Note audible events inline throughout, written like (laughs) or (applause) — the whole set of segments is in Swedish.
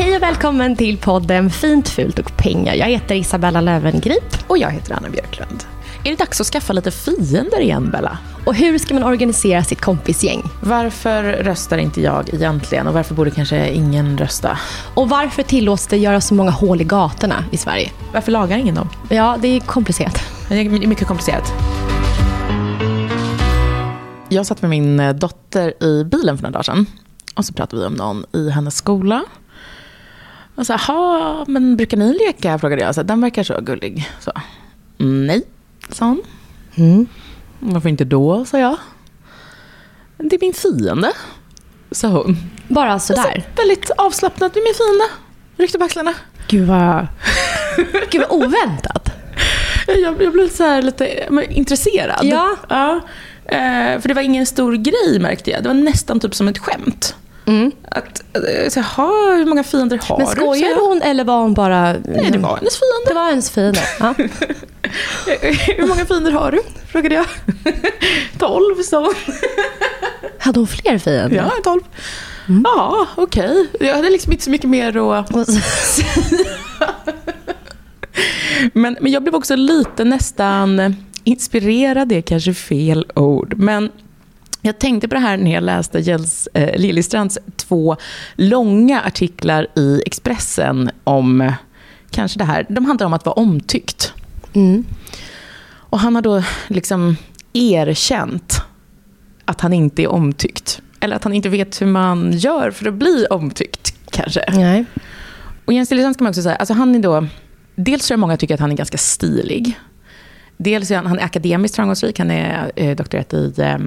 Hej och välkommen till podden Fint, fult och pengar. Jag heter Isabella Lövengrip. Och jag heter Anna Björklund. Är det dags att skaffa lite fiender igen, Bella? Och hur ska man organisera sitt kompisgäng? Varför röstar inte jag egentligen? Och varför borde kanske ingen rösta? Och varför tillåts det göra så många hål i gatorna i Sverige? Varför lagar ingen dem? Ja, det är komplicerat. Det är mycket komplicerat. Jag satt med min eh, dotter i bilen för några dagar sedan. Och så pratade vi om någon i hennes skola. Och så här, men brukar ni leka? Frågade jag. Så Den verkar så gullig. Så, nej, sa hon. Mm. Varför inte då, sa jag. Det är min fiende, sa hon. Bara sådär? Så, väldigt avslappnat. Det är min fiende. Ryckte på axlarna. Gud vad, Gud vad oväntat. (laughs) Jag, jag blev så här lite men, intresserad. Ja. ja. Eh, för det var ingen stor grej märkte jag. Det var nästan typ som ett skämt. Mm. Att, eh, så, ha, hur många fiender har Men du? skojade Så hon eller var hon bara... Nej, det var hennes fiende. Det var hennes fiende. Ja. (laughs) Hur många fiender har du? Frågade jag. (laughs) Tolv, sa hon. Hade hon fler fiender? Ja, tolv. Ja, okej. Jag hade liksom inte så mycket mer att... (laughs) Men, men jag blev också lite nästan inspirerad, det är kanske fel ord. Men jag tänkte på det här när jag läste Jens eh, Liljestrands två långa artiklar i Expressen om eh, kanske det här. De handlar om att vara omtyckt. Mm. Och han har då liksom erkänt att han inte är omtyckt. Eller att han inte vet hur man gör för att bli omtyckt, kanske. Nej. Och Jens Lillestrand ska man också säga, alltså han är då, dels tror jag många tycker att han är ganska stilig. Dels är han, han är akademiskt framgångsrik, han är eh, doktorat i eh,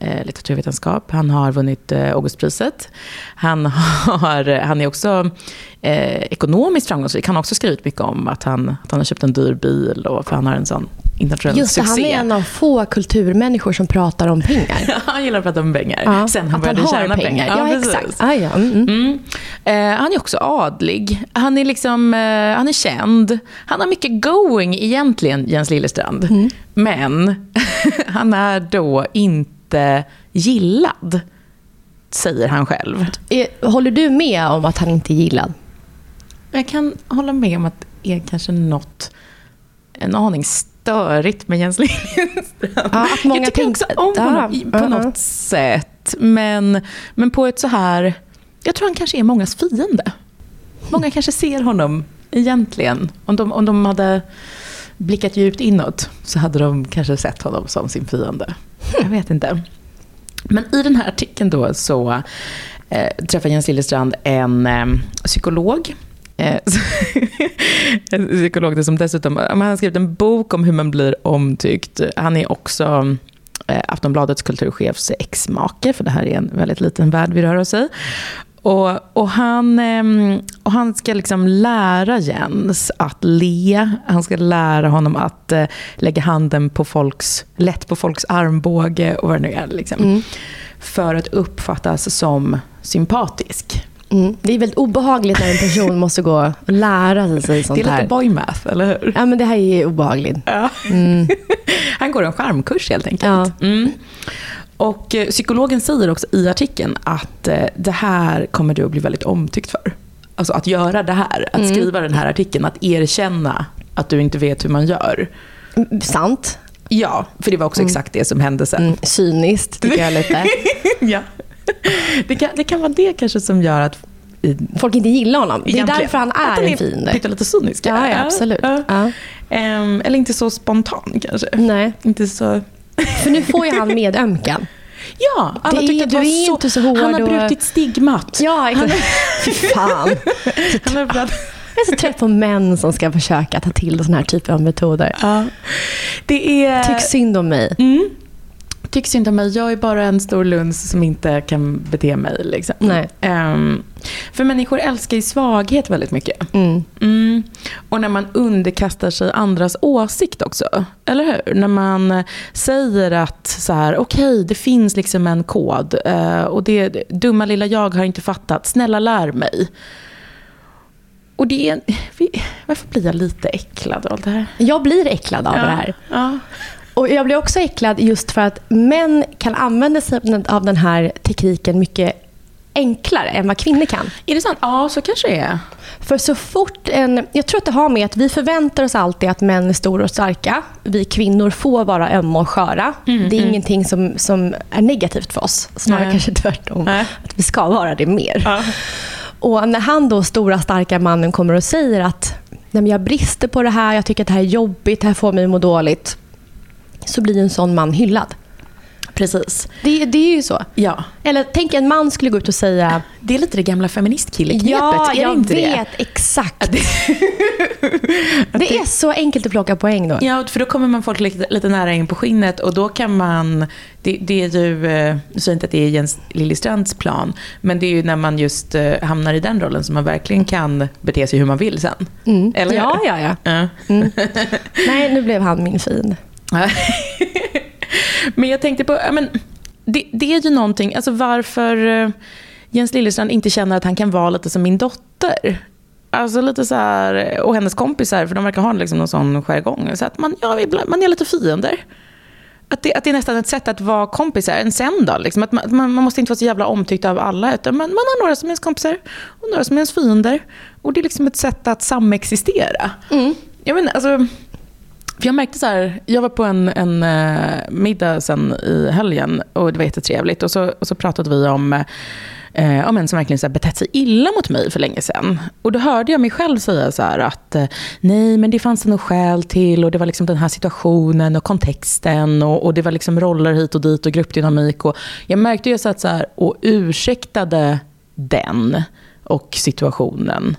eh, litteraturvetenskap. Han har vunnit eh, Augustpriset. Han, (laughs) har, han är också eh, ekonomiskt framgångsrik. Han har också skrivit mycket om att han, att han har köpt en dyr bil och för han har en sån internationell Just succé. han är en av få kulturmänniskor som pratar om pengar. (laughs) han gillar att prata om pengar. Ja, Sen han han började har tjäna pengar. Ja, precis. exakt. Ah, ja. mm, mm. Mm. Eh, han är också adlig. Han är, liksom, eh, han är känd. Han har mycket going egentligen, Jens Lillestrand. Mm. Men (laughs) han är då inte gillad, säger han själv. Håller du med om att han inte är gillad? Jag kan hålla med om att det är kanske något, en aning störigt med Jens Liljestrand. Ja, att många jag tycker tänker- också om Ja, honom i- på ja, något ja. sätt. Men, men på ett så här... Jag tror han kanske är mångas fiende. Många kanske ser honom egentligen. Om de, om de hade blickat djupt inåt så hade de kanske sett honom som sin fiende. Jag vet inte. Men i den här artikeln då så eh, träffar Jens Lillestrand en eh, psykolog. Eh, (laughs) en psykolog som dessutom han har skrivit en bok om hur man blir omtyckt. Han är också eh, Aftonbladets kulturchefs exmake, för det här är en väldigt liten värld vi rör oss i. Och, och, han, ehm, och han ska liksom lära Jens att le. Han ska lära honom att eh, lägga handen på folks, lätt på folks armbåge och vad det nu är. Liksom, mm. För att uppfattas som sympatisk. Mm. Det är väldigt obehagligt när en person (laughs) måste gå och lära sig sånt här. Det är lite boymath, eller hur? Ja, men det här är obehagligt. Ja. Mm. (laughs) Han går en skärmkurs helt enkelt. Ja. Mm. Och eh, psykologen säger också i artikeln att eh, det här kommer du att bli väldigt omtyckt för. Alltså att göra det här, att mm. skriva den här artikeln, att erkänna att du inte vet hur man gör. Mm, sant. Ja, för det var också mm. exakt det som hände sen. Mm, cyniskt tycker jag lite. (laughs) ja. Det kan, det kan vara det kanske som gör att folk inte gillar honom. Det är därför han är, en fiende. Lite cynisk. Ja, ja, absolut. Ja. Ja. Um, eller inte så spontan kanske. Nej. Inte så... (laughs) För nu får ju han medömkan. Ja, alla tyckte att du är så, inte så hård. Han har brutit stigmat. Ja, exakt. (laughs) Fy fan. han har jag är så trött på män som ska försöka ta till sådana här typer av metoder. Ja. Det är... Tyck synd om mig. Mm. Tyck synd om mig. Jag är bara en stor luns som inte kan bete mig. Liksom. Nej. Um, för människor älskar ju svaghet väldigt mycket. Mm. Mm. Och när man underkastar sig andras åsikt också. Eller hur? När man säger att så här, okej, okay, det finns liksom en kod. Uh, och det dumma lilla jag har inte fattat. Snälla lär mig. Och det är, varför blir jag lite äcklad av det här? Jag blir äcklad av ja, det här. Ja. Och jag blir också äcklad just för att män kan använda sig av den här tekniken mycket enklare än vad kvinnor kan. Är det sant? Ja, så kanske det är. För så fort en... Jag tror att det har med att vi förväntar oss alltid att män är stora och starka. Vi kvinnor får vara ömma och sköra. Mm, det är mm. ingenting som, som är negativt för oss. Snarare Nej. kanske tvärtom. Nej. Att vi ska vara det mer. Ja. Och när han då, stora starka mannen, kommer och säger att Nej, jag brister på det här, jag tycker att det här är jobbigt, det här får mig att må dåligt så blir en sån man hyllad. Precis. Det, det är ju så. Ja. Eller tänk en man skulle gå ut och säga... Det är lite det gamla feministkilleknepet. Ja, är jag inte vet. Det? Exakt. (laughs) det, det är så enkelt att plocka poäng då. Ja, för då kommer man folk lite, lite nära in på skinnet och då kan man... Det, det är ju... Jag eh, säger inte att det är Jens Liljestrands plan, men det är ju när man just uh, hamnar i den rollen som man verkligen kan bete sig hur man vill sen. Mm. Eller ja, ja, ja. ja. Mm. (laughs) Nej, nu blev han min fin. (laughs) men jag tänkte på, men, det, det, är ju någonting, alltså varför uh, Jens Liljestrand inte känner att han kan vara lite som min dotter. Alltså lite så här, och hennes kompisar, för de verkar ha liksom någon sån jargong. Så att man, ja, man är lite fiender. Att det, att det är nästan ett sätt att vara kompisar, en sen då. Liksom. Att man, man, måste inte vara så jävla omtyckt av alla, utan man, man har några som är ens kompisar och några som är ens fiender. Och det är liksom ett sätt att samexistera. Mm. Jag menar, alltså, för jag märkte så här, jag var på en, en eh, middag sen i helgen och det var jättetrevligt. Och så, och så pratade vi om eh, om en som verkligen så här, betett sig illa mot mig för länge sen. Och då hörde jag mig själv säga så här att eh, nej men det fanns det nog skäl till och det var liksom den här situationen och kontexten och, och det var liksom roller hit och dit och gruppdynamik. Och jag märkte ju så att så här, och ursäktade den och situationen.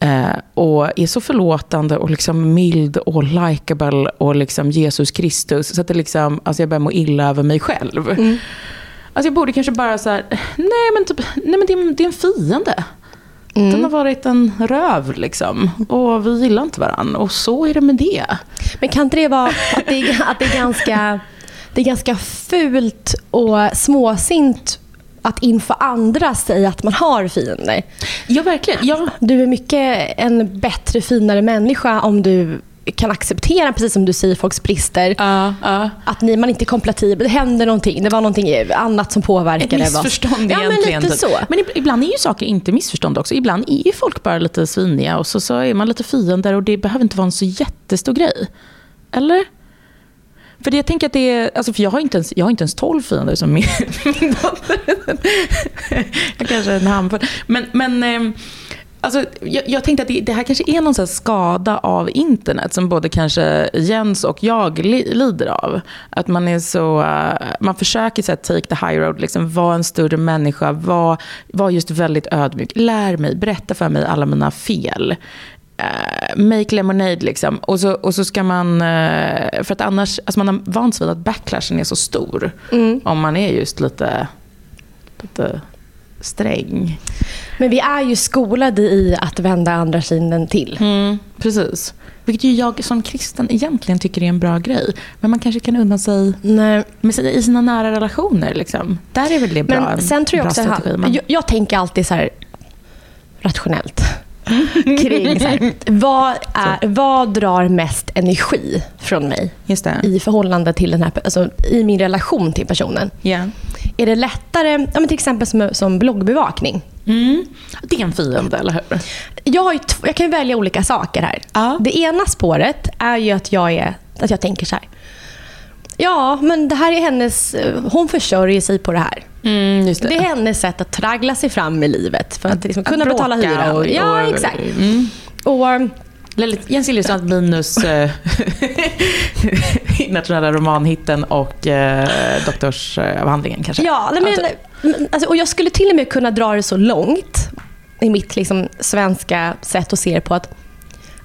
Eh, och är så förlåtande och liksom mild och likable och liksom Jesus Kristus. Så att det liksom, alltså jag börjar må illa över mig själv. Mm. Alltså jag borde kanske bara så här, nej men, typ, nej men det, är, det är en fiende. Mm. Den har varit en röv liksom. Och vi gillar inte varandra. Och så är det med det. Men kan inte det vara att det är, att det är, ganska, det är ganska fult och småsint att inför andra säga att man har fiender. Ja, verkligen. Ja. Du är mycket en bättre, finare människa om du kan acceptera, precis som du säger, folks brister. Uh, uh. Att ni, man inte är kompatibel. Det händer någonting. Det var någonting annat som påverkade. Ett missförstånd ja, egentligen. Men, lite så. men ibland är ju saker inte missförstånd också. Ibland är ju folk bara lite sviniga och så, så är man lite fiender och det behöver inte vara en så jättestor grej. Eller? För det, jag tänker att det är, alltså för jag har inte ens, jag har inte ens 12 fiender som min, (laughs) min dotter. jag kanske är en handfull. Men, men ehm, Alltså, jag, jag, tänkte att det, det, här kanske är någon så skada av internet som både kanske Jens och jag li, lider av. Att man är så, uh, man försöker så här, take the high road, liksom, vara en större människa, vara var just väldigt ödmjuk. Lär mig, berätta för mig alla mina fel. Uh, make lemonade liksom. Och så, och så ska man, uh, för att annars, alltså man har vant sig vid att backlashen är så stor. Mm. Om man är just lite, lite sträng. Men vi är ju skolade i att vända andra kinden till. Mm, precis. Vilket ju jag som kristen egentligen tycker är en bra grej. Men man kanske kan unna sig Nej. i sina nära relationer. Liksom. Där är väl det bra, Men sen tror jag också, strategi. Jag, jag tänker alltid så här rationellt (laughs) kring så här, vad, är, vad drar mest energi från mig i förhållande till den här, alltså i min relation till personen. Ja. Är det lättare, ja, men till exempel som, som bloggbevakning. Mm. Det är en fiende, eller hur? Jag, jag kan välja olika saker här. Ja. Det ena spåret är ju att jag, är, att jag tänker så här. Ja, men det här är hennes... Hon försörjer sig på det här. Mm, just Det är hennes sätt att traggla sig fram i livet för att, liksom kunna Att betala hyran. och- ja, och- exakt. Mm. Och, Lite Jens Silfverstrand minus eh, (laughs) internationella romanhitten och eh, doktorsavhandlingen kanske. ja, men, Alltså, men, alltså, och jag skulle till och med kunna dra det så långt i mitt liksom, svenska sätt att se på att,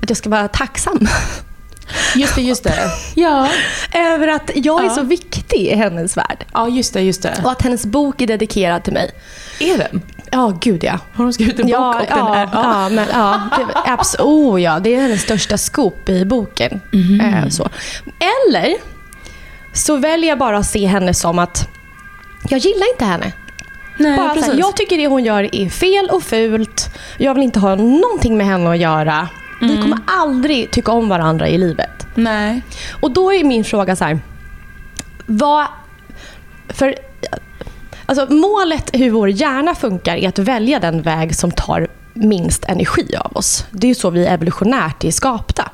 att jag ska vara tacksam (laughs) just det, just det. Ja. över att jag är Ja. så viktig i hennes värld. ja, just det, just det. Och att hennes bok är dedikerad till mig. Är den? Ja, gud ja. Har hon skrivit en ja, bok och den ja, är... ja, men, ja, det, abs- oh, ja, det är hennes största scoop i boken. Mhm. Eh, så. Eller så väljer jag bara att se henne som att jag gillar inte henne. Nej, Bara här, jag tycker det hon gör är fel och fult. Jag vill inte ha någonting med henne att göra. Vi Mm. kommer aldrig tycka om varandra i livet. Nej. Och då är min fråga så här. Vad... För alltså, målet hur vår hjärna funkar är att välja den väg som tar minst energi av oss. Det är så vi evolutionärt är skapta.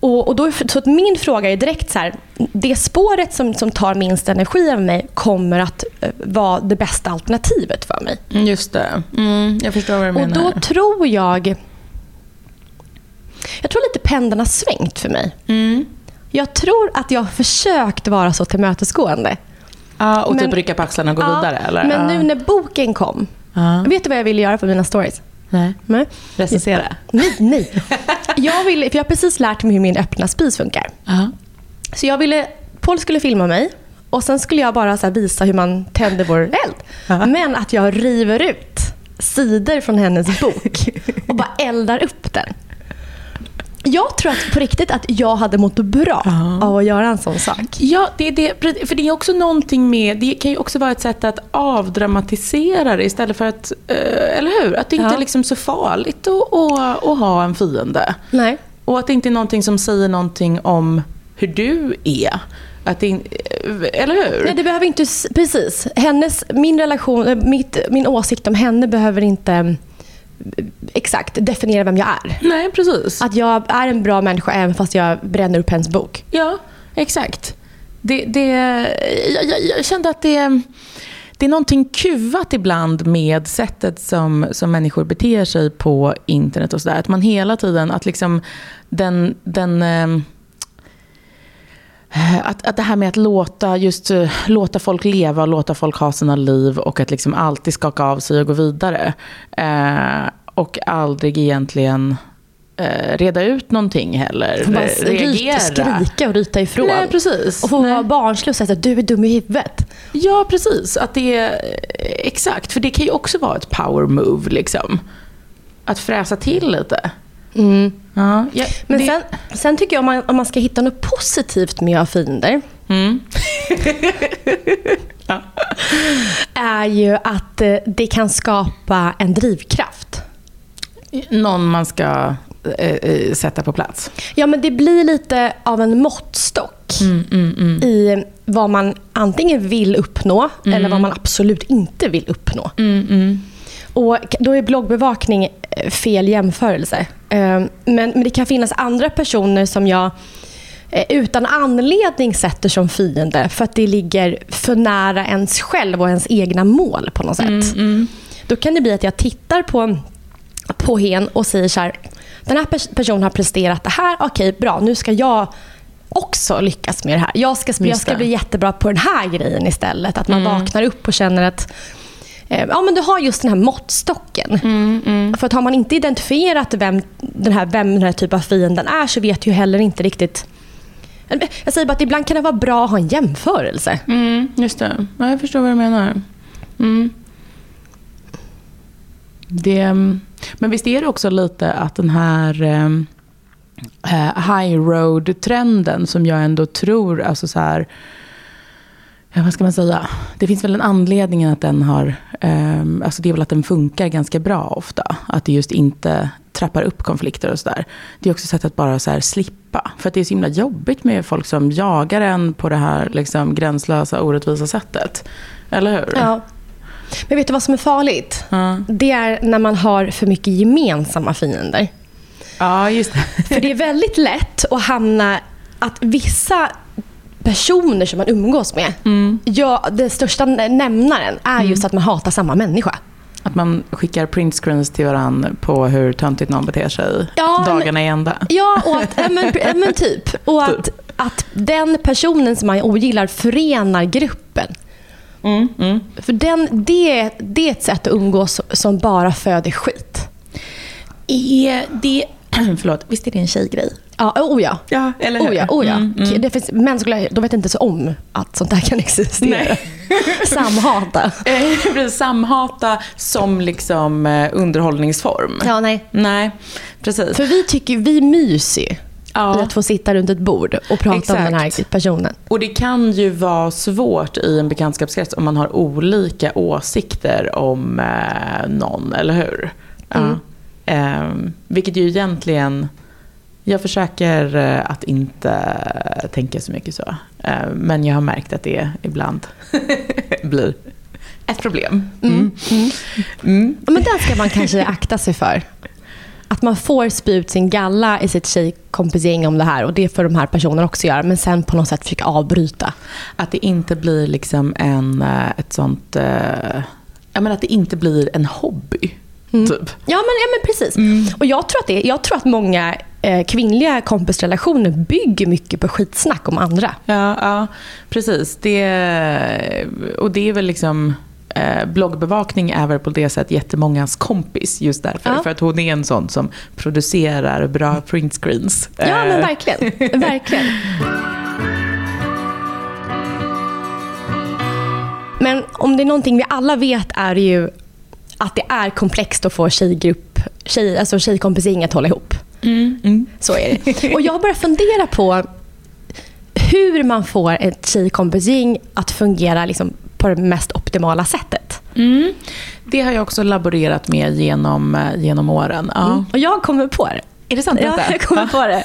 Och, och då, så att min fråga är direkt så här. Det spåret som, som tar minst energi av mig kommer att eh, vara det bästa alternativet för mig. Mm, Just det. Mm, jag förstår vad du Och menar. då tror jag... Jag tror lite pendeln har svängt för mig. Mm. Jag tror att jag har försökt vara så tillmötesgående. Ja, och typ Men- rycka på axlarna och gå Ja, vidare? Eller? Men nu när boken kom, Ja. vet du vad jag ville göra på mina stories? Nej. Nej. Recensera? Nej, nej. Jag, ville, för jag har precis lärt mig hur min öppna spis funkar. Ja. Så jag ville, Paul skulle filma mig och sen skulle jag bara så visa hur man tänder vår eld. Ja. Men att jag river ut sidor från hennes bok och bara eldar upp den. Jag tror att på riktigt att jag hade mått bra Ja. av att göra en sån sak. Ja, det det, för det är också någonting med, det kan ju också vara ett sätt att avdramatisera det istället för att, eh, eller hur? Att det inte är liksom så farligt att, att, att ha en fiende. Nej. Och att det inte är någonting som säger någonting om hur du är. Att in- eh, eller hur? Nej, det behöver inte... Precis. Hennes, min relation, eh, mitt, min åsikt om henne behöver inte exakt definiera vem jag är. Nej, precis. Att jag är en bra människa även fast jag bränner upp hennes bok. Ja, exakt. Det, det, jag, jag, jag kände att det, det är någonting kuvat ibland med sättet som, som människor beter sig på internet och sådär. Att man hela tiden, att liksom den, den ehm, att, att det här med att låta, just, eh, låta folk leva och låta folk ha sina liv och att liksom alltid skaka av sig och gå vidare. Eh, och aldrig egentligen eh, reda ut någonting heller. Bara re- ryta, skrika och ryta ifrån. Nej, precis. Och få vara barnslig och säga att du är dum i huvudet. Ja, precis. Att det är, eh, exakt, för det kan ju också vara ett power move. Liksom. Att fräsa till lite. Ja, ja, Men det- sen, sen tycker jag om man, om man ska hitta något positivt med att ha fiender Mm. (laughs) är ju att eh, det kan skapa en drivkraft. Någon man ska eh, eh, sätta på plats. Ja, men det blir lite av en måttstock Mm, i vad man antingen vill uppnå eller vad man absolut inte vill uppnå. mm, Och då är bloggbevakning fel jämförelse. Eh, Men, men det kan finnas andra personer som jag eh, utan anledning sätter som fiende för att det ligger för nära ens själv och ens egna mål på något sätt. Då kan det bli att jag tittar på, på hen och säger så här, den här pers- personen har presterat det här, okej bra, nu ska jag också lyckas med det här. Jag ska, jag ska bli jättebra på den här grejen istället. Att man vaknar upp och känner att ja, men du har just den här måttstocken. För att har man inte identifierat vem den här, vem den här typen av fienden är så vet ju heller inte riktigt jag säger bara att ibland kan det vara bra att ha en jämförelse. Mm, just det. Ja, jag förstår vad du menar. Mm. Det, men visst är det också lite att den här eh, high road-trenden som jag ändå tror, alltså så här, ja, vad ska man säga? Det finns väl en anledning att den har, eh, alltså det är väl att den funkar ganska bra ofta. Att det just inte trappar upp konflikter och sådär. Det är också ett sätt att bara så slippa. För att det är så himla jobbigt med folk som jagar en på det här liksom, gränslösa, orättvisa sättet. Eller hur? Ja. Men vet du vad som är farligt? Mm. Det är när man har för mycket gemensamma fiender. Ja, just det. För det är väldigt lätt att hamna att vissa personer som man umgås med, mm. ja, den största nämnaren är just mm. att man hatar samma människa. Att man skickar printscreens till varandra på hur töntigt någon beter sig ja, dagarna i ända. Ja, och att, men, men typ. Och att, typ. att den personen som man ogillar förenar gruppen. Mm, mm. För den, det, det är ett sätt att umgås som bara föder skit. Är det (clears throat) Förlåt, visst är det en tjejgrej? Ja, oh ja. ja, eller hur? Oh ja, oh ja. Mm, mm. Det finns, män skulle, de vet inte så om att sånt här kan existera. (laughs) Samhata. (laughs) Eh, samhata som liksom eh, underhållningsform. Ja, nej. Nej, precis. För vi tycker, vi myser ja. att få sitta runt ett bord och prata Exakt. om den här personen. Och det kan ju vara svårt i en bekantskapskrets om man har olika åsikter om eh, någon, eller hur? Mm. Ja. Eh, vilket ju egentligen, jag försöker eh, att inte tänka så mycket så. Eh, men jag har märkt att det ibland (laughs) blir ett problem. Mm. Mm. Mm. mm. Men den ska man kanske (laughs) akta sig för. Att man får spy ut sin galla i sitt tjejkompisgäng om det här och det får de här personerna också göra. Men sen på något sätt försöka avbryta. Att det inte blir liksom en, eh, ett sånt... Jag menar att det inte blir en hobby. Mm. Typ. Ja, men, ja, men precis. Mm. Och jag tror att, det, jag tror att många eh, kvinnliga kompisrelationer bygger mycket på skitsnack om andra. Ja, ja precis. Det, och det är väl liksom... Eh, bloggbevakning är väl på det sättet jättemångas kompis just därför. Ja. För att hon är en sån som producerar bra printscreens. Ja, men eh. verkligen. (laughs) verkligen. Men om det är någonting vi alla vet är det ju att det är komplext att få tjejgrupp, tjej, alltså tjejkompisgäng att hålla ihop. Mm, mm. Så är det. Och jag har börjat fundera på hur man får ett tjejkompisgäng att fungera liksom på det mest optimala sättet. Mm. Det har jag också laborerat med genom, eh, genom åren. Ja. Mm. Och jag kommer på det. Är det sant? Ja, jag kommer på det.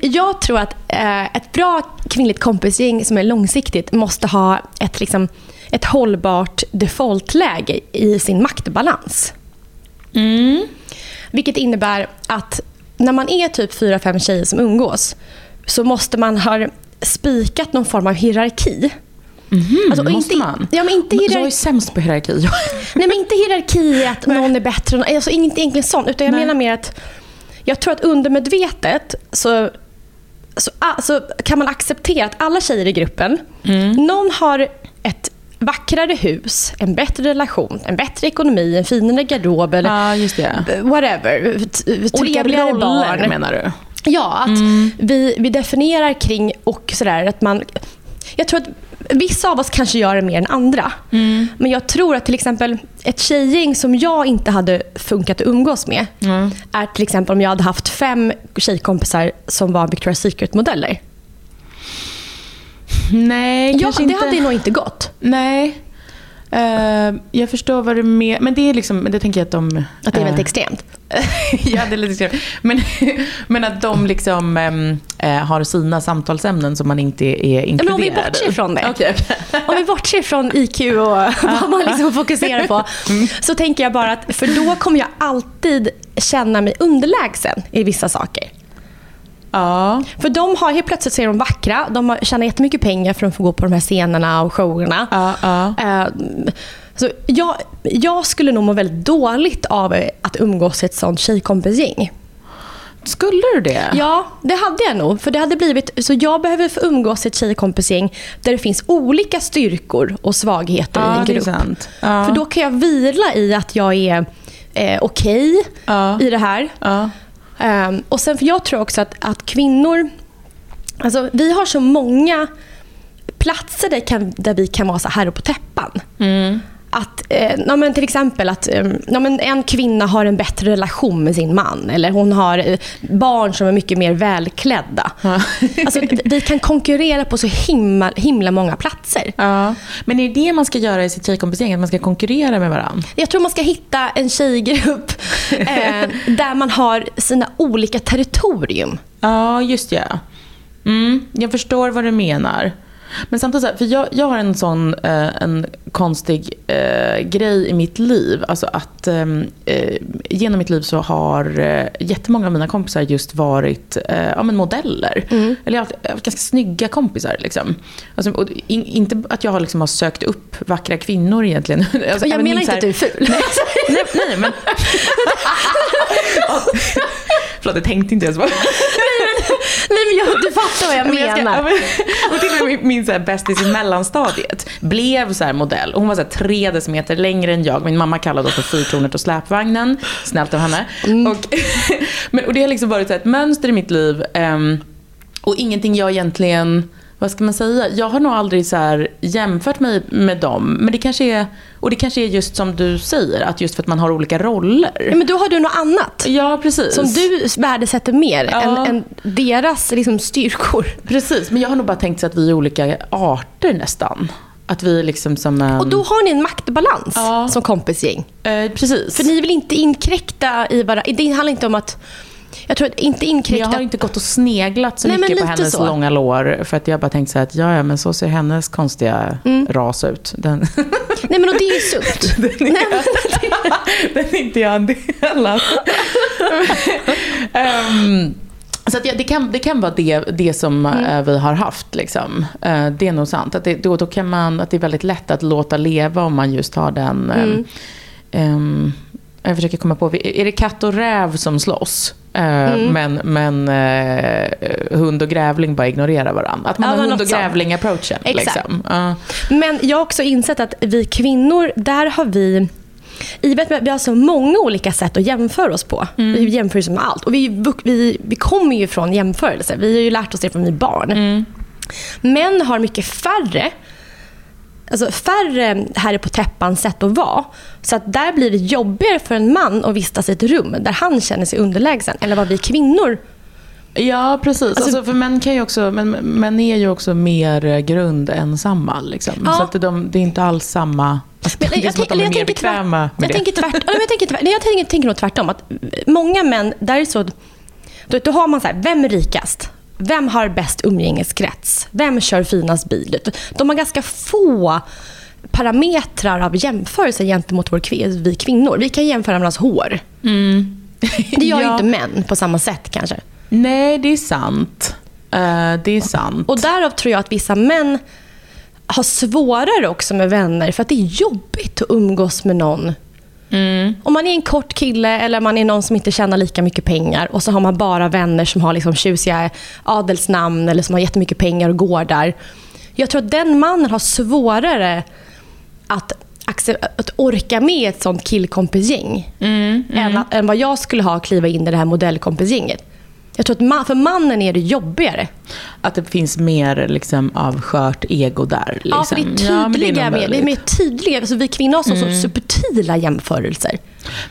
(laughs) jag tror att eh, ett bra kvinnligt kompisgäng som är långsiktigt måste ha ett liksom, ett hållbart defaultläge i sin maktbalans. Mm. Vilket innebär att när man är typ fyra, fem tjejer som umgås så måste man ha spikat någon form av hierarki. Mm, alltså, måste inte, man? Ja, men inte hierarki. Jag är sämst på hierarki. (laughs) Nej, men inte hierarki att någon är bättre. Alltså, inte egentligen sånt. Utan jag Nej. menar mer att jag tror att undermedvetet så, så alltså, kan man acceptera att alla tjejer i gruppen, mm. någon har ett vackrare hus, en bättre relation, en bättre ekonomi, en finare garderob eller ja, just det. whatever. Trevligare barn. menar du? Ja, att mm. vi, vi definierar kring och sådär att man... Jag tror att vissa av oss kanske gör det mer än andra. Mm. Men jag tror att till exempel ett tjejgäng som jag inte hade funkat att umgås med mm. är till exempel om jag hade haft fem tjejkompisar som var Victoria's Secret-modeller. Nej, ja, kanske det inte. hade nog inte gått. Nej. Uh, jag förstår vad du menar. Men det är liksom, det tänker jag att de... Att det är väldigt uh, extremt? (laughs) ja, det är lite extremt. Men, (laughs) men att de liksom um, uh, har sina samtalsämnen som man inte är inkluderad men (laughs) Om vi bortser från det. Okay. om vi bortser från IQ och vad man liksom fokuserar på. Mm. Så tänker jag bara att, för då kommer jag alltid känna mig underlägsen i vissa saker. Ja. För de har helt plötsligt så är de vackra. De tjänar jättemycket pengar för att få gå på de här scenerna och showerna. Ja, ja. Uh, så jag, jag skulle nog må väldigt dåligt av att umgås i ett sånt tjejkompisgäng. Skulle du det? Ja, det hade jag nog. För det hade blivit, så jag behöver få umgås i ett tjejkompisgäng där det finns olika styrkor och svagheter ja, i en grupp. Ja. För då kan jag vila i att jag är eh, okej okay ja. i det här. Um, och sen för Jag tror också att, att kvinnor... Alltså, vi har så många platser där, kan, där vi kan vara så här på täppan. Mm att eh, ja, men till exempel att eh, ja, men en kvinna har en bättre relation med sin man. Eller hon har eh, barn som är mycket mer välklädda. Ja. alltså, vi- kan konkurrera på så himla, himla många platser. Ja. Men är det det man ska göra i sitt tjejkompisgäng? Att man ska konkurrera med varandra? Jag tror man ska hitta en tjejgrupp eh, (laughs) där man har sina olika territorium. Ja, just ja. Mm, jag förstår vad du menar. Men samtidigt, så här, för jag, jag har en sån eh, en konstig eh, grej i mitt liv. Alltså att ehm, eh, genom mitt liv så har eh, jättemånga av mina kompisar just varit eh, ja, men modeller. Eller jag har haft- ganska snygga kompisar. Liksom. Alltså, och in, inte att jag har, liksom, har sökt upp vackra kvinnor egentligen. (laughs) Alltså, jag menar inte så att du är ful. Nej, nej, nej men... (laughs) (laughs) Förlåt, jag tänkte inte ens på (laughs) Nej, men jag, du fattar vad jag (laughs) men jag ska- menar. och till och med min, min så här bästis i mellanstadiet blev så här modell. Hon var så här tre decimeter längre än jag. Min mamma kallade oss för Fyrtornet och släpvagnen. Snällt av henne. Mm. Och, (laughs) men, och det har liksom varit så här ett mönster i mitt liv. ehm, och ingenting jag egentligen, vad ska man säga? Jag har nog aldrig så jämfört mig med dem. Men det kanske är, och det kanske är just som du säger, att just för att man har olika roller. Ja, men då har du något annat. Ja, precis. Som du värdesätter mer Ja. än, än deras liksom, styrkor. Precis, men jag har nog bara tänkt så att vi är olika arter nästan. Att vi liksom som en... Och då har ni en maktbalans Ja. som kompisgäng. Eh, precis. För ni vill inte inkräkta i varandra. Det handlar inte om att... Jag tror att inte Men inkräkta... jag har inte gått och sneglat så Nej, mycket på hennes så. långa lår. För att jag bara tänkt så här att ja, ja, men så ser hennes konstiga Mm. ras ut. Den, (laughs) Nej men och det är sunt. (laughs) den, är, (laughs) den är inte jag en del av. Ehm, så att ja, det, kan, det kan vara det, det som Mm. eh, vi har haft. Liksom. Eh, det är nog sant. Att det, då, då kan man, att det är väldigt lätt att låta leva om man just har den... ehm, Mm. ehm, jag försöker komma på, är det katt och räv som slåss? Eh, Mm. Men, men eh, hund och grävling bara ignorerar varandra. Att man Ja, har hund och grävling-approachen. Liksom. Ja. Men jag har också insett att vi kvinnor, där har vi... I och med att vi har så många olika sätt att jämföra oss på. Vi jämför oss med allt. Och vi, vi, vi kommer ju från jämförelser. Vi har ju lärt oss det från vi barn. Män har mycket färre Alltså färre här är på täppan sätt att vara. Så att där blir det jobbigare för en man att vistas i ett rum där han känner sig underlägsen. Eller vad vi kvinnor Ja, precis. Alltså, för män, kan ju också, men, män är ju också mer grundensamma. Liksom. Ja. Så att de, det är inte alls samma... Alltså, Men det är som att de är mer bekväma med jag det. tänker tvärt, jag tänker tvärt, jag tänker, tänker nog tvärtom. Att många män, där är så... Då, då har man så här, vem är rikast? Vem har bäst umgängeskrets? Vem kör finast bil? De har ganska få parametrar av jämförelse gentemot vår, vi kvinnor. Vi kan jämföra varandras hår. Det gör ju Ja. inte män på samma sätt kanske. Nej, det är sant. Eh, det är sant. Och därav tror jag att vissa män har svårare också med vänner för att det är jobbigt att umgås med någon. Om man är en kort kille eller man är någon som inte tjänar lika mycket pengar och så har man bara vänner som har liksom tjusiga adelsnamn eller som har jättemycket pengar och gårdar. Jag tror att den mannen har svårare att, att orka med ett sånt killkompisgäng än, att- än vad jag skulle ha att kliva in i det här modellkompisgänget. Jag tror att ma- för mannen är det jobbigare. Att det finns mer liksom, av skört ego där. Liksom. Ja, för det är Ja, men tydliga, nog mer, det är mer tydliga. Alltså, vi kvinnor har så, så subtila jämförelser.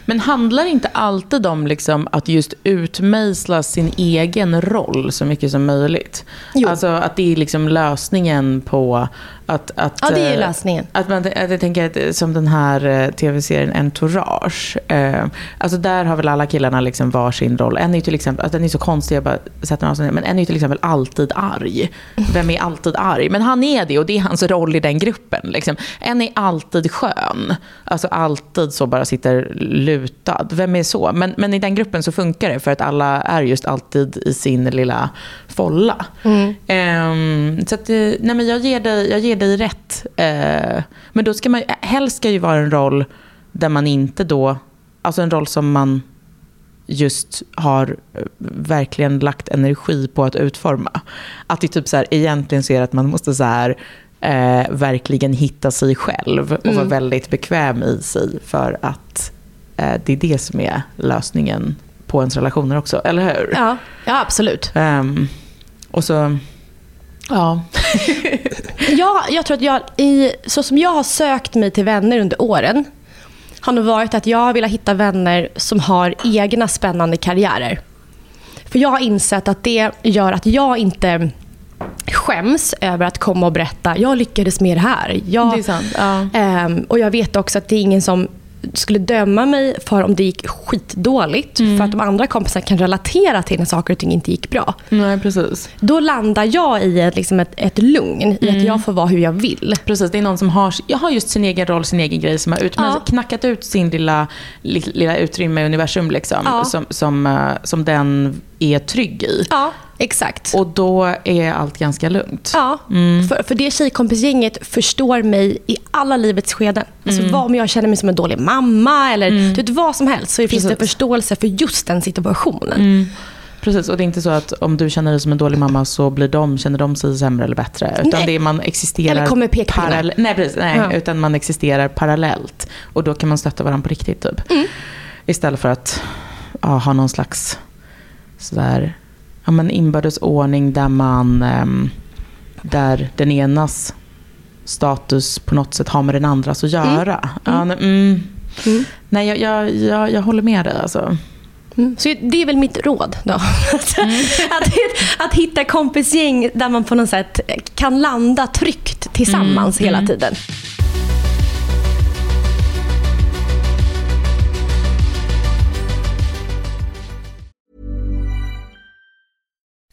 Men handlar inte alltid om liksom att just utmejsla sin egen roll så mycket som möjligt? Jo. Alltså att det är liksom lösningen på att... att Ja, det är eh, lösningen. Att man, att jag tänker att eh, som den här eh, tv-serien Entourage. Eh, alltså där har väl alla killarna liksom varsin roll. En är till exempel, att den är så konstig, jag bara sätter mig men en är ju till exempel alltid arg. Vem är alltid arg? Men han är det och det är hans roll i den gruppen. Liksom. En är alltid skön. Alltså alltid så bara sitter lutad. Vem är så? Men, men i den gruppen så funkar det för att alla är just alltid i sin lilla folla. Ehm, så att, eh, nej men jag, ger dig, jag ger dig rätt. Eh, men då ska man, helst ska ju vara en roll där man inte då, alltså en roll som man just har eh, verkligen lagt energi på att utforma. Att det typ så här, egentligen ser att man måste så här, eh, verkligen hitta sig själv och vara väldigt bekväm i sig för att det är det som är lösningen på ens relationer också, eller hur? Ja, ja absolut. Ehm, och så, Ja. (laughs) Ja, jag tror att jag, i, så som jag har sökt mig till vänner under åren har nog varit att jag velat hitta vänner som har egna spännande karriärer. För jag har insett att det gör att jag inte skäms över att komma och berätta jag lyckades med det här. Jag, Det är sant, ja. ehm, och jag vet också att det är ingen som skulle döma mig för om det gick skitdåligt. För att de andra kompisarna kan relatera till när saker och ting inte gick bra. Nej, precis. Då landar jag i ett, liksom ett, ett lugn, i att jag får vara hur jag vill. Precis, det är någon som har, jag har just sin egen roll, sin egen grej, som har ut, Ja. men knackat ut sin lilla, li- lilla utrymme i universum, liksom, Ja. som, som, eh, som den är trygg i. Ja, exakt. Och då är allt ganska lugnt. Ja, för, för det tjejkompisgänget förstår mig i alla livets skeden. Alltså vad om jag känner mig som en dålig mamma eller du vet, vad som helst. Så finns det förståelse för just den situationen. Precis, och det är inte så att om du känner dig som en dålig mamma så blir de, känner de sig sämre eller bättre. Utan Nej. det är man existerar Eller kommer pekpinnar. parallell- Nej, precis, nej Ja. utan man existerar parallellt. Och då kan man stötta varandra på riktigt. Typ. Mm. Istället för att ja, ha någon slags sådär, ja, men inbördes ordning där man ehm, där den enas status på något sätt har med den andras att göra. Ja, nej, mm. Mm. nej jag, jag, jag, jag håller med dig. Alltså. Mm. Så det är väl mitt råd då. (laughs) att, att hitta kompisgäng där man på något sätt kan landa tryggt tillsammans hela tiden.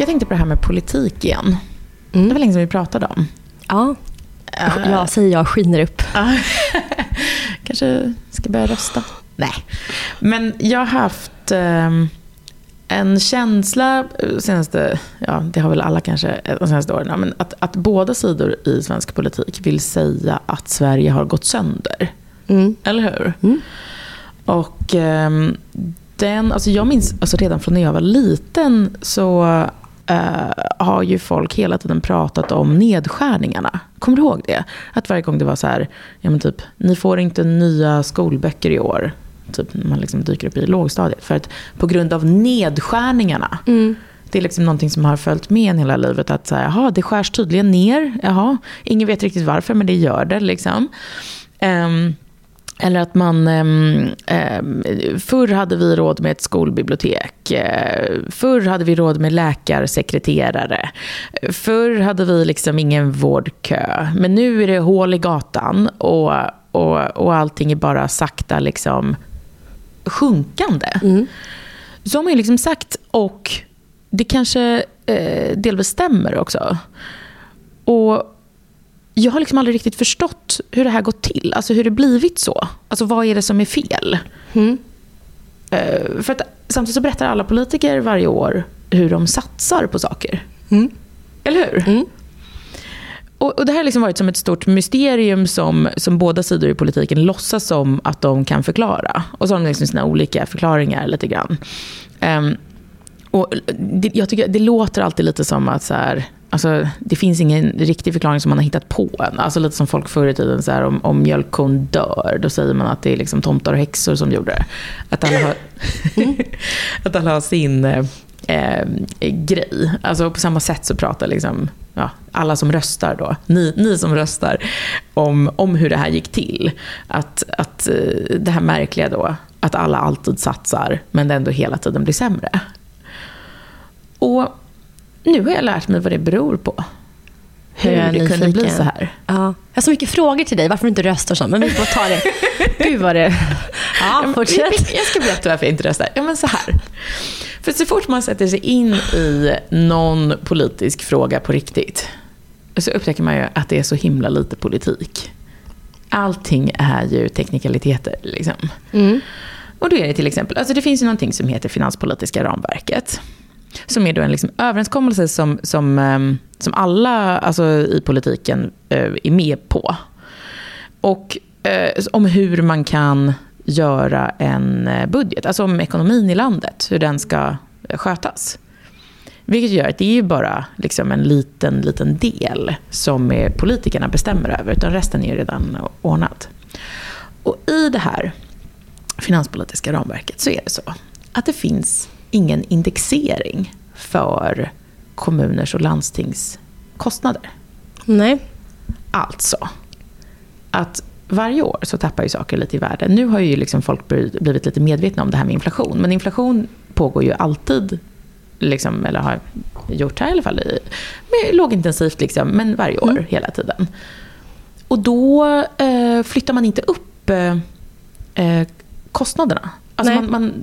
Jag tänkte på det här med politik igen. Det var länge sedan vi pratade om. Ja. Ja, säger jag skiner upp. (laughs) Kanske ska börja rösta. Nej. Men jag har haft ehm, en känsla eh, senaste, ja det har väl alla kanske eh, de senaste åren, men att, att båda sidor i svensk politik vill säga att Sverige har gått sönder. Mm. Eller hur? Och ehm, den, alltså jag minns alltså redan från när jag var liten så eh, har ju folk hela tiden pratat om nedskärningarna. Kommer du ihåg det? Att varje gång det var så här, ja men typ, ni får inte nya skolböcker i år. Typ man liksom dyker upp i lågstadiet. För att på grund av nedskärningarna. Det är liksom någonting som har följt med en hela livet. Att så här, jaha, det skärs tydligen ner. Jaha, ingen vet riktigt varför, men det gör det. Liksom. Ehm, eller att man, um, förr hade vi råd med ett skolbibliotek. Eh, förr hade vi råd med läkarsekreterare. Förr hade vi liksom ingen vårdkö. Men nu är det hål i gatan och, och, och allting är bara sakta liksom sjunkande. Så har man ju liksom sagt, och det kanske eh, delvis stämmer också. Och jag har liksom aldrig riktigt förstått hur det här gått till. Alltså hur det blivit så. Alltså vad är det som är fel? Eh, för att samtidigt så berättar alla politiker varje år hur de satsar på saker. Eller hur? och, och Det här har liksom varit som ett stort mysterium som, som båda sidor i politiken låtsas som att de kan förklara. Och så har de liksom sina olika förklaringar lite grann. Um, och det, jag tycker, det låter alltid lite som att så här, alltså, det finns ingen riktig förklaring som man har hittat på än. Alltså lite som folk förr i tiden, så här, om, om mjölkkon dör, då säger man att det är liksom tomtar och häxor som gjorde det. Att alla har, (laughs) att alla har sin eh, eh, grej. Alltså på samma sätt så pratar liksom, ja, alla som röstar då, ni, ni som röstar, om, om hur det här gick till. Att, att eh, det här märkliga då, att alla alltid satsar, men det ändå hela tiden blir sämre. Och nu har jag lärt mig vad det beror på. Hur det nyfiken. kunde bli så här. Ja. Jag har så mycket frågor till dig, varför du inte röstar så. Men vi får ta det. (laughs) Gud vad det... Ja, fortsätt. (laughs) Jag ska berätta varför jag inte röstar. Ja, men så här. För så fort man sätter sig in i någon politisk fråga på riktigt, så upptäcker man ju att det är så himla lite politik. Allting är ju teknikaliteter. Liksom. Mm. Och då är det till exempel, alltså det finns ju någonting som heter finanspolitiska ramverket. Som är då en liksom överenskommelse som, som, ehm, som alla alltså, i politiken eh, är med på. Och eh, om hur man kan göra en eh, budget, alltså om ekonomin i landet, hur den ska eh, skötas. Vilket gör att det är ju bara liksom en liten, liten del som politikerna bestämmer över, utan resten är ju redan ordnat. Och i det här finanspolitiska ramverket så är det så att det finns ingen indexering för kommuners och landstings kostnader. Nej. Alltså, att varje år så tappar ju saker lite i värde. Nu har ju liksom folk blivit lite medvetna om det här med inflation. Men inflation pågår ju alltid, liksom, eller har gjort här i alla fall, med lågintensivt, liksom, men varje år, mm. hela tiden. Och då eh, flyttar man inte upp eh, eh kostnaderna. Alltså man, man,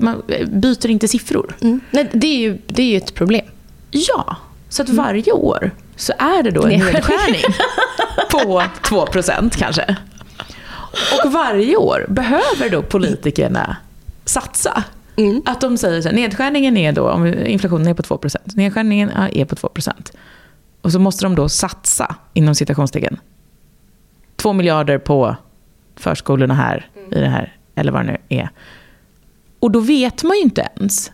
man, byter inte siffror. Mm. Nej, det, är ju, det är ju ett problem. Ja, så att mm. varje år så är det då en nedskärning (laughs) på 2% kanske. Och varje år behöver då politikerna satsa. Mm. Att de säger så här, nedskärningen är då, om inflationen är på 2% nedskärningen är på 2% Och så måste de då satsa, inom citationstecken, 2 miljarder på förskolorna här, i det här, eller vad det nu är. Och då vet man ju inte ens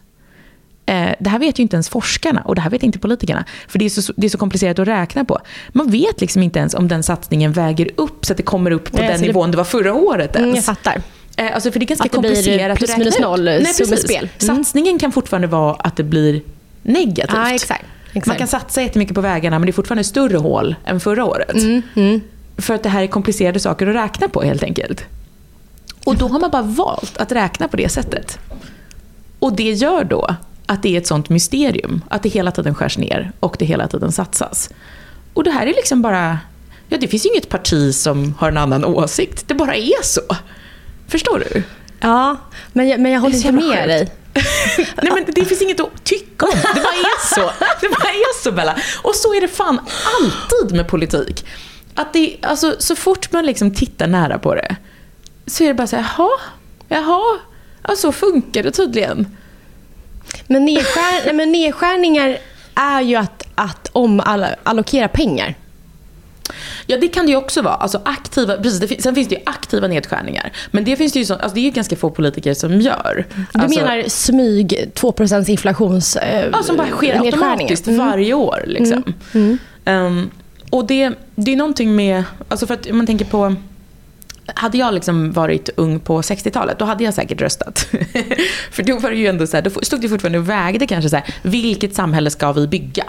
Eh, det här vet ju inte ens forskarna och det här vet inte politikerna. För det är, så, det är så komplicerat att räkna på. Man vet liksom inte ens om den satsningen väger upp så att det kommer upp på Nej, den nivån det var förra året ens. Mm, jag fattar. Eh, alltså för det är ganska att det komplicerat blir plus minus noll summespel. Mm. Satsningen kan fortfarande vara att det blir negativt. Ah, exakt. Exakt. Man kan satsa jättemycket på vägarna men det är fortfarande större hål än förra året. Mm, mm. För att det här är komplicerade saker att räkna på helt enkelt. Och då har man bara valt att räkna på det sättet. Och det gör då att det är ett sånt mysterium. Att det hela tiden skärs ner och det hela tiden satsas. Och det här är liksom bara... Ja, det finns ju inget parti som har en annan åsikt. Det bara är så. Förstår du? Ja, men jag, men jag håller inte med dig. Nej men det finns inget att tycka om. Det bara är så. Det bara är så Bella. Och så är det fan alltid med politik. Att det, alltså, så fort man liksom tittar nära på det så är det bara så här, jaha, jaha, ja, så funkar det tydligen. Men, nedskär, men nedskärningar är ju att, att omallokera pengar. Ja, det kan det ju också vara. Alltså aktiva, precis, det, sen finns det ju aktiva nedskärningar. Men det finns det ju så, alltså det är ju ganska få politiker som gör. Du alltså, menar smyg 2% inflations eh, Ja, som bara sker automatiskt mm. varje år. Liksom. Mm. Mm. Um, och det, det är någonting med, alltså för att man tänker på hade jag liksom varit ung på 60-talet, då hade jag säkert röstat. (laughs) För då var det ju ändå så här, då stod det fortfarande och vägde kanske så här, vilket samhälle ska vi bygga?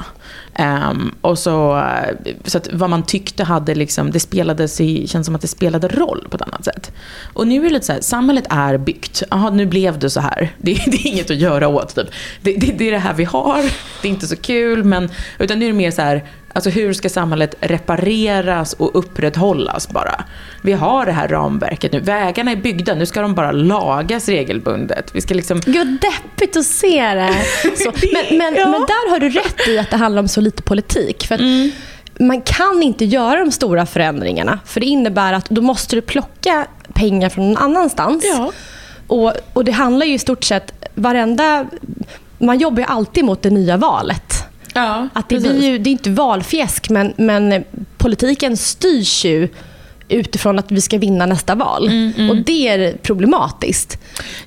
Um, och så, eh, så att vad man tyckte hade liksom, det spelades i, känns som att det spelade roll på ett annat sätt. Och nu är det lite så här, samhället är byggt. Jaha, nu blev det så här. Det, (laughs) det är inget att göra åt. Typ. Det, det, det är det här vi har. Det är inte så kul, men utan nu är det mer så här, Alltså hur ska samhället repareras och upprätthållas bara? Vi har det här ramverket nu. Vägarna är byggda, nu ska de bara lagas regelbundet. Vi ska liksom... Gud, deppigt att se det. (laughs) Så. Men, men, ja. men där har du rätt i att det handlar om så lite politik. För mm. Man kan inte göra de stora förändringarna. För det innebär att då måste du plocka pengar från någon annanstans. Ja. Och, och det handlar ju i stort sett varenda... Man jobbar ju alltid mot det nya valet. Ja, Att det, precis. blir ju, det är inte valfjäsk, men, men politiken styrs ju utifrån att vi ska vinna nästa val. Och det är problematiskt.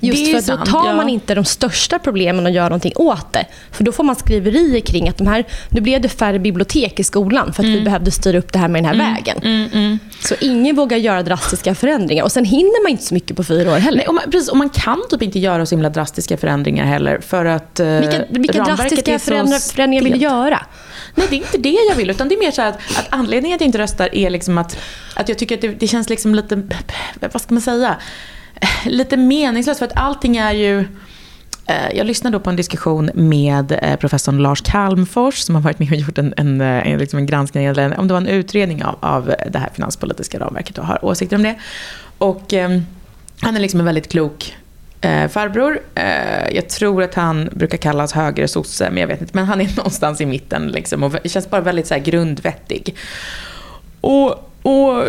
Just Mm, Det är för att då sant, tar ja. man inte de största problemen och gör någonting åt det. För då får man skriverier kring att de här, nu blev det färre bibliotek i skolan för att Mm. vi behövde styra upp det här med den här vägen. Så ingen vågar göra drastiska förändringar. Och sen hinner man inte så mycket på fyra år heller. Nej, och, man, precis, och man kan typ inte göra så himla drastiska förändringar heller. För att eh, Vilka, vilka drastiska förändringar, förändringar vill du göra? Nej, det är inte det jag vill. Utan det är mer så här att, att anledningen att jag inte röstar är liksom att, att jag tycker att det, det känns liksom lite, vad ska man säga, lite meningslöst. För att allting är ju... Eh, jag lyssnade då på en diskussion med eh, professorn Lars Calmfors som har varit med och gjort en, en, eh, en, liksom en granskning, eller om det var en utredning av, av det här finanspolitiska ramverket och har åsikter om det. Och eh, han är liksom en väldigt klok eh, farbror. Eh, jag tror att han brukar kallas högre sosse, men jag vet inte. Men han är (laughs) någonstans i mitten liksom, och känns bara väldigt så här, grundvettig. Och, och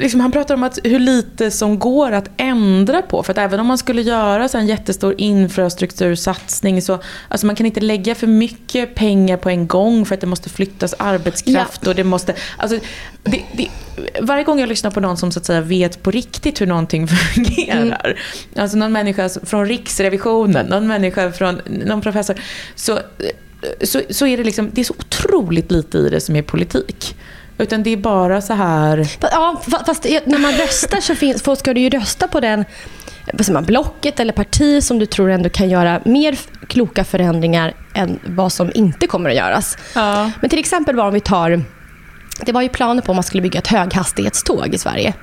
liksom, han pratar om att hur lite som går att ändra på. För att även om man skulle göra så en jättestor infrastruktursatsning så alltså man kan inte lägga för mycket pengar på en gång för att det måste flyttas arbetskraft och det måste... Alltså, det, det, varje gång jag lyssnar på någon som så att säga vet på riktigt hur någonting (laughs) fungerar. Alltså någon människa från Riksrevisionen, någon människa från någon professor. Så, så, så är det liksom, det är så otroligt lite i det som är politik. Utan det är bara så här... Ja, fa- fast när man röstar så finns, ska du ju rösta på den man, blocket eller parti som du tror ändå kan göra mer kloka förändringar än vad som inte kommer att göras. Ja. Men till exempel om vi tar... Det var ju planer på om man skulle bygga ett höghastighetståg i Sverige.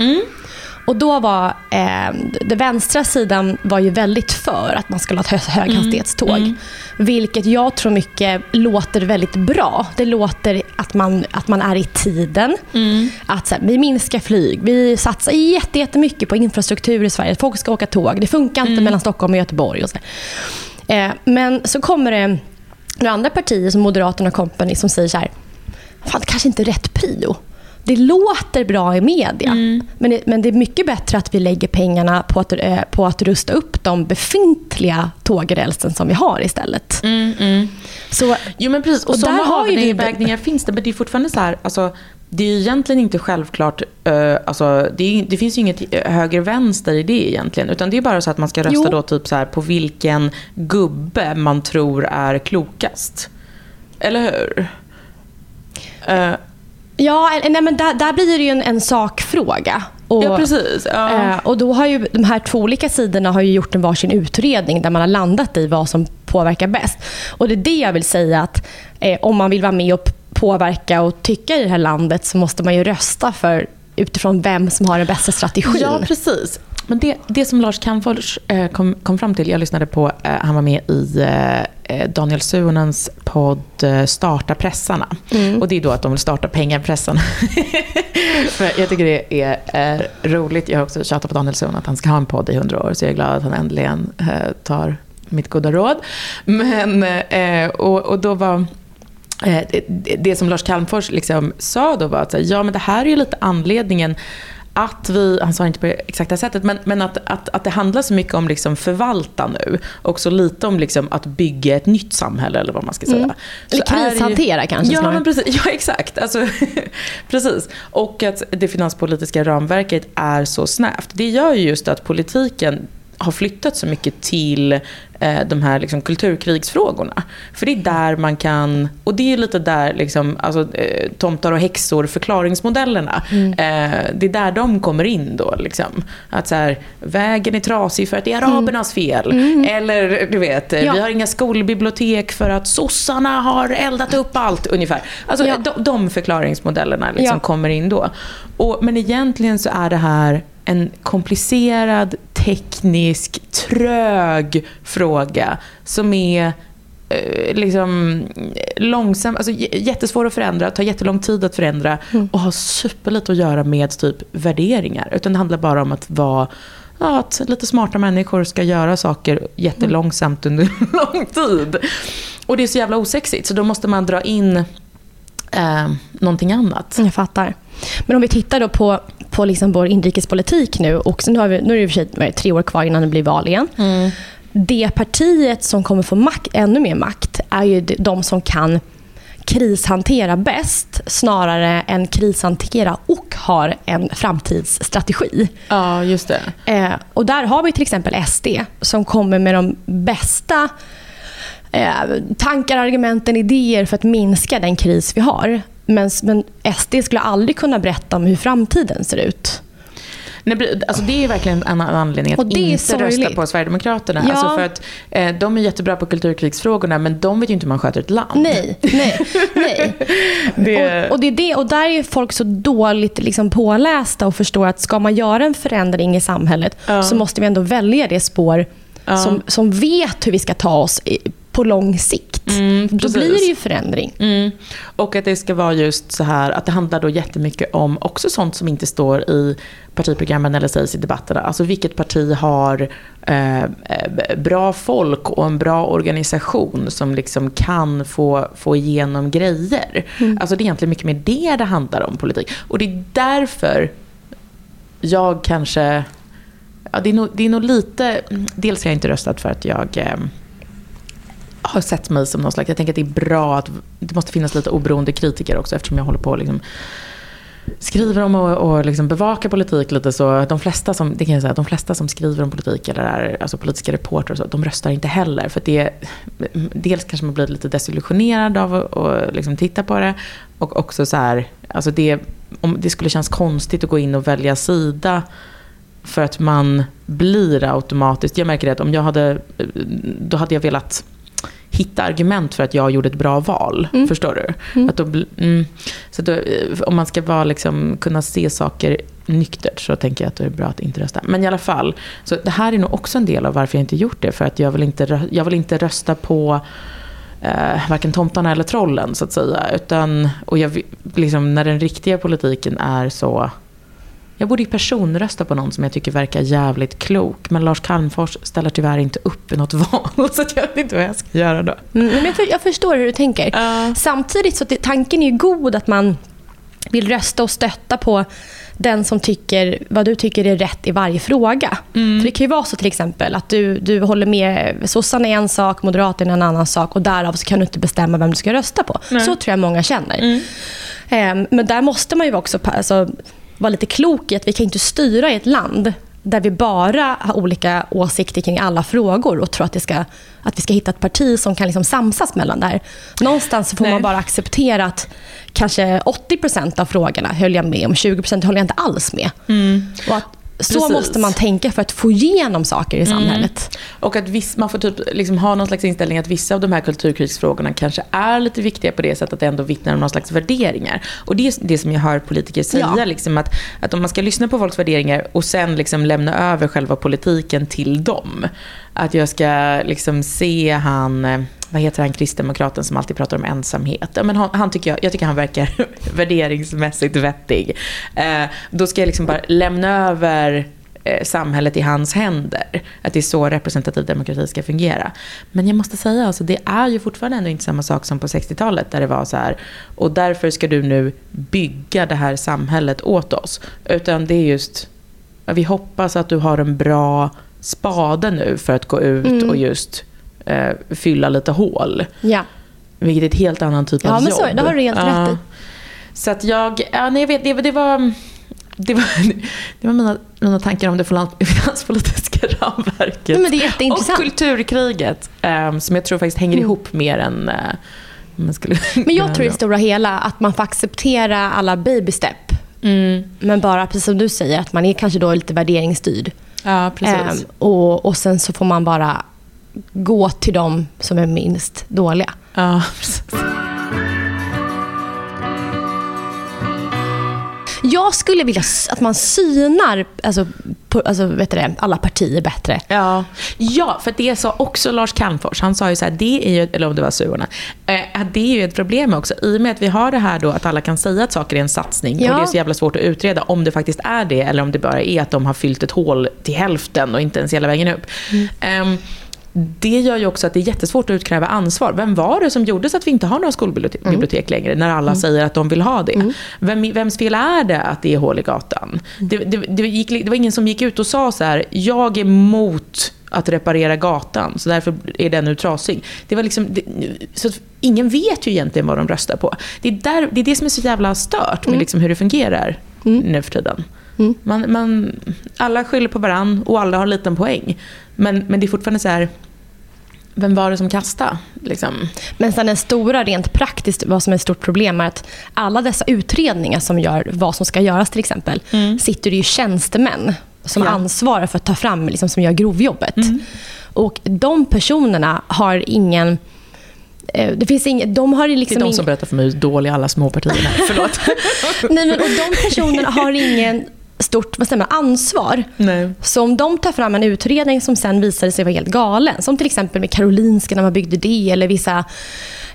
Och då var eh, den vänstra sidan var ju väldigt för att man skulle ha ett hö- höghastighetståg. Vilket jag tror mycket låter väldigt bra. Det låter att man, att man är i tiden. Att så här, vi minskar flyg. Vi satsar jätte- jättemycket på infrastruktur i Sverige. Folk ska åka tåg. Det funkar inte mellan Stockholm och Göteborg. Och så. Eh, men så kommer det några andra partier som Moderaterna och company som säger så här. Fan, det kanske inte är rätt prio. Det låter bra i media, men, det, men det är mycket bättre att vi lägger pengarna på att, eh, på att rusta upp de befintliga tågrälsen som vi har istället. Så, Jo men precis, och, Och sådana ju vi- avvägningar finns det. Men det är fortfarande så här, alltså, det är ju egentligen inte självklart, eh, alltså, det, är, det finns ju inget höger-vänster i det egentligen. Utan det är bara så att man ska rösta Jo. då typ så här, på vilken gubbe man tror är klokast. Eller hur? Eh, ja, eh, nej, men där, där blir det ju en, en sakfråga. Och, ja precis. Ja. Eh, och då har ju de här två olika sidorna har ju gjort en varsin utredning där man har landat i vad som påverkar bäst. Och det är det jag vill säga att eh, om man vill vara med och påverka och tycka i det här landet så måste man ju rösta för utifrån vem som har den bästa strategin. Ja, precis. Men det, det som Lars Calmfors eh, kom, kom fram till, jag lyssnade på, eh, han var med i eh, Daniel Suhonens podd Starta pressarna. Och det är då att de vill starta pengapressarna. (laughs) Jag tycker det är eh, roligt. Jag har också tjatat på Daniel Suhonen att han ska ha en podd i hundra år, så jag är glad att han äntligen tar mitt goda råd. Men, och, och då var... Det, som Lars Calmfors liksom sa då var att ja, men det här är ju lite anledningen att vi, han sa inte på det exakta sättet, men, men att, att, att det handlar så mycket om liksom förvalta nu och så lite om liksom att bygga ett nytt samhälle eller vad man ska säga. Mm. Eller det ju- krishantera kanske Ja, snarare. men precis, ja exakt. Alltså, (laughs) precis. Och att det finanspolitiska ramverket är så snävt. Det gör ju just att politiken har flyttat så mycket till eh, de här liksom, kulturkrigsfrågorna. För det är där man kan, och det är lite där liksom, alltså, eh, tomtar och häxor, förklaringsmodellerna, eh, det är där de kommer in då. Liksom. Att så här, vägen är trasig för att det är arabernas fel. Eller du vet, Ja. vi har inga skolbibliotek för att sossarna har eldat upp allt ungefär. Alltså Ja. de, de förklaringsmodellerna liksom Ja. kommer in då. Och, men egentligen så är det här en komplicerad, teknisk, trög fråga som är eh, liksom långsam, alltså jättesvår att förändra, tar jättelång tid att förändra och har superlite att göra med typ värderingar. Utan det handlar bara om att vara Ja, att lite smarta människor ska göra saker jättelångsamt under (laughs) lång tid. Och det är så jävla osexigt, så då måste man dra in eh, någonting annat. Jag fattar. Men om vi tittar då på, på liksom vår inrikespolitik nu. Och så nu, har vi, nu är det i och för sig tre år kvar innan det blir val igen. Det partiet som kommer få makt, ännu mer makt är ju de- som kan krishantera bäst snarare än krishantera och har en framtidsstrategi. Ja, just det. Eh, och där har vi till exempel SD som kommer med de bästa tankar, argumenten, idéer för att minska den kris vi har. Men, men SD skulle aldrig kunna berätta om hur framtiden ser ut. Nej, alltså det är verkligen en anledning att inte rösta på Sverigedemokraterna. Ja. Alltså för att, eh, de är jättebra på kulturkrigsfrågorna men de vet ju inte hur man sköter ett land. Nej, nej, nej. (laughs) det... Och, och, det är det, och där är folk så dåligt liksom pålästa och förstår att ska man göra en förändring i samhället ja. så måste vi ändå välja det spår ja. som, som vet hur vi ska ta oss på lång sikt. Mm, då blir det ju förändring. Mm. Och att det ska vara just så här att det handlar då jättemycket om också sånt som inte står i partiprogrammen eller sägs i debatterna. Alltså vilket parti har eh, bra folk och en bra organisation som liksom kan få, få igenom grejer. Mm. Alltså det är egentligen mycket mer det det handlar om politik. Och det är därför jag kanske Ja, det, är nog, det är nog lite... Dels har jag inte röstat för att jag eh, har sett mig som någon slags... Jag tänker att det är bra att det måste finnas lite oberoende kritiker också eftersom jag håller på och liksom skriver om och, och liksom bevakar politik lite så. De flesta, som, det kan jag säga, de flesta som skriver om politik eller är alltså politiska reportrar så, de röstar inte heller. För det, dels kanske man blir lite desillusionerad av att liksom titta på det. Och också så här, alltså det, om det skulle kännas konstigt att gå in och välja sida för att man blir automatiskt, jag märker det att om jag hade, då hade jag velat hitta argument för att jag gjorde ett bra val. Mm. Förstår du? Mm. Att då, mm, så då, eh, om man ska vara, liksom, kunna se saker nyktert så tänker jag att det är bra att inte rösta. Men i alla fall, så det här är nog också en del av varför jag inte gjort det. För att jag vill inte, jag vill inte rösta på eh, varken tomtarna eller trollen så att säga. Utan, och jag, liksom, när den riktiga politiken är så jag borde ju personrösta på någon som jag tycker verkar jävligt klok. Men Lars Calmfors ställer tyvärr inte upp i något (laughs) val. Så jag vet inte vad jag ska göra då. Mm, men jag förstår hur du tänker. Uh. Samtidigt så tanken är ju god att man vill rösta och stötta på den som tycker vad du tycker är rätt i varje fråga. Mm. För Det kan ju vara så till exempel att du, du håller med sossarna är en sak, moderaterna är en annan sak och därav så kan du inte bestämma vem du ska rösta på. Nej. Så tror jag många känner. Mm. Um, men där måste man ju också alltså, vara lite klok i att vi kan inte styra i ett land där vi bara har olika åsikter kring alla frågor och tror att, det ska, att vi ska hitta ett parti som kan liksom samsas mellan det här. Någonstans får Nej. man bara acceptera att kanske 80% av frågorna höll jag med om, 20% höll jag inte alls med. Mm. Och att så Precis. måste man tänka för att få igenom saker i mm. samhället. Mm. Och att viss, man får typ liksom ha någon slags inställning att vissa av de här kulturkrigsfrågorna kanske är lite viktiga på det sättet att det ändå vittnar om någon slags värderingar. Och det är det som jag hör politiker säga. Ja. Liksom att, att om man ska lyssna på folks värderingar och sen liksom lämna över själva politiken till dem. Att jag ska liksom se han eh, vad heter han, kristdemokraten som alltid pratar om ensamhet. men han, han tycker jag, jag tycker han verkar (laughs) värderingsmässigt vettig. Eh, då ska jag liksom bara lämna över eh, samhället i hans händer. Att det är så representativ demokrati ska fungera. Men jag måste säga, alltså, det är ju fortfarande ändå inte samma sak som på 60-talet där det var så här. Och därför ska du nu bygga det här samhället åt oss. Utan det är just, vi hoppas att du har en bra spade nu för att gå ut mm. och just eh, fylla lite hål. Ja. Vilket är ett helt annan typ ja, av men jobb. Så, det har du helt ja. rätt i. Så att jag, ja, nej, jag vet, det, det var... Det var, det var mina, mina tankar om det (laughs) finanspolitiska ramverket. men det är jätteintressant. Och kulturkriget. Um, som jag tror faktiskt hänger mm. ihop mer än... Uh, man skulle (laughs) men jag tror i stora hela att man får acceptera alla baby step. Mm. Men bara, precis som du säger, att man är kanske då lite värderingsstyrd. Ja, precis. Um, och, och sen så får man bara gå till de som är minst dåliga. Ja, precis. Jag skulle vilja att man synar alltså, på, alltså, vet du alla partier bättre. Ja, ja för det sa också Lars Calmfors. Han sa ju så här, det är ju, eller om det var Suorna, eh, det är ju ett problem också. I och med att vi har det här då att alla kan säga att saker är en satsning ja. och det är så jävla svårt att utreda om det faktiskt är det eller om det bara är att de har fyllt ett hål till hälften och inte ens hela vägen upp. Mm. Um, det gör ju också att det är jättesvårt att utkräva ansvar. Vem var det som gjorde så att vi inte har några skolbibliotek mm. längre, när alla mm. säger att de vill ha det? Mm. Vem, vems fel är det att det är hål i gatan? Det, det, det, gick, det, var ingen som gick ut och sa så här, jag är mot att reparera gatan, så därför är den nu trasig. Det var liksom, det, så ingen vet ju egentligen vad de röstar på. Det är, där, det, är det som är så jävla stört med liksom hur det fungerar mm. nu för tiden. Mm. Man, man, alla skyller på varann och alla har en liten poäng. Men, men det är fortfarande så här, vem var det som kastade? Liksom? Men sen den stora, rent praktiskt, vad som är ett stort problem är att alla dessa utredningar som gör vad som ska göras till exempel, mm. sitter det ju tjänstemän som ja. ansvarar för att ta fram, liksom, som gör grovjobbet. Mm. Och de personerna har ingen eh, det finns ing, de har liksom det är de som berättar för mig hur dåliga alla småpartier är. (laughs) Förlåt. Nej, men, och de personerna har ingen stort vad säger man, ansvar. Nej. Så om de tar fram en utredning som sen visade sig vara helt galen, som till exempel med Karolinska när man byggde det, eller vissa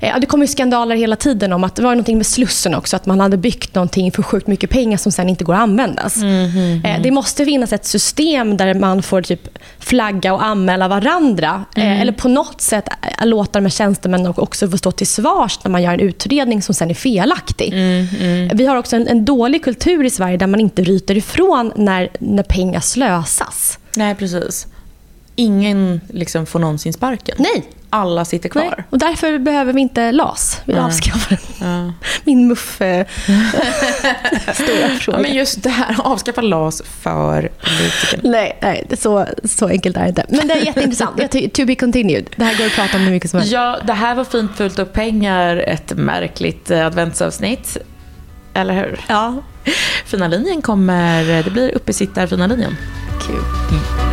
Eh, ja, det kommer skandaler hela tiden om att det var någonting med Slussen också, att man hade byggt någonting för sjukt mycket pengar som sen inte går att användas. Mm, mm, mm. Det måste finnas ett system där man får typ flagga och anmäla varandra. Eh, mm. Eller på något sätt låta de här tjänstemännen också få stå till svars när man gör en utredning som sen är felaktig. Mm, mm. Vi har också en, en, dålig kultur i Sverige där man inte ryter ifrån när, när pengar slösas. Nej, precis. Ingen liksom får någonsin sparken. Nej, alla sitter kvar. Nej, och därför behöver vi inte LAS. Vi avskaffar ja. (laughs) Min muff eh, (laughs) stora fråga. Ja, men just det här, avskaffa LAS för politikerna. Nej, nej så, så enkelt är det inte. Men det är jätteintressant. to be continued. Det här går att prata om hur mycket som helst. Ja, det här var fint fullt upp pengar. Ett märkligt eh, adventsavsnitt. Eller hur? Ja. Fina linjen kommer, det blir uppesittar fina linjen. Kul. Mm.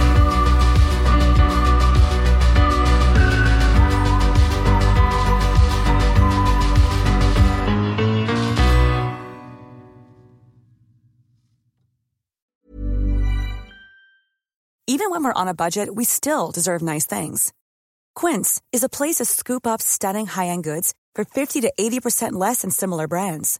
Even when we're on a budget, we still deserve nice things. Quince is a place to scoop up stunning high-end goods for 50 to 80% less than similar brands.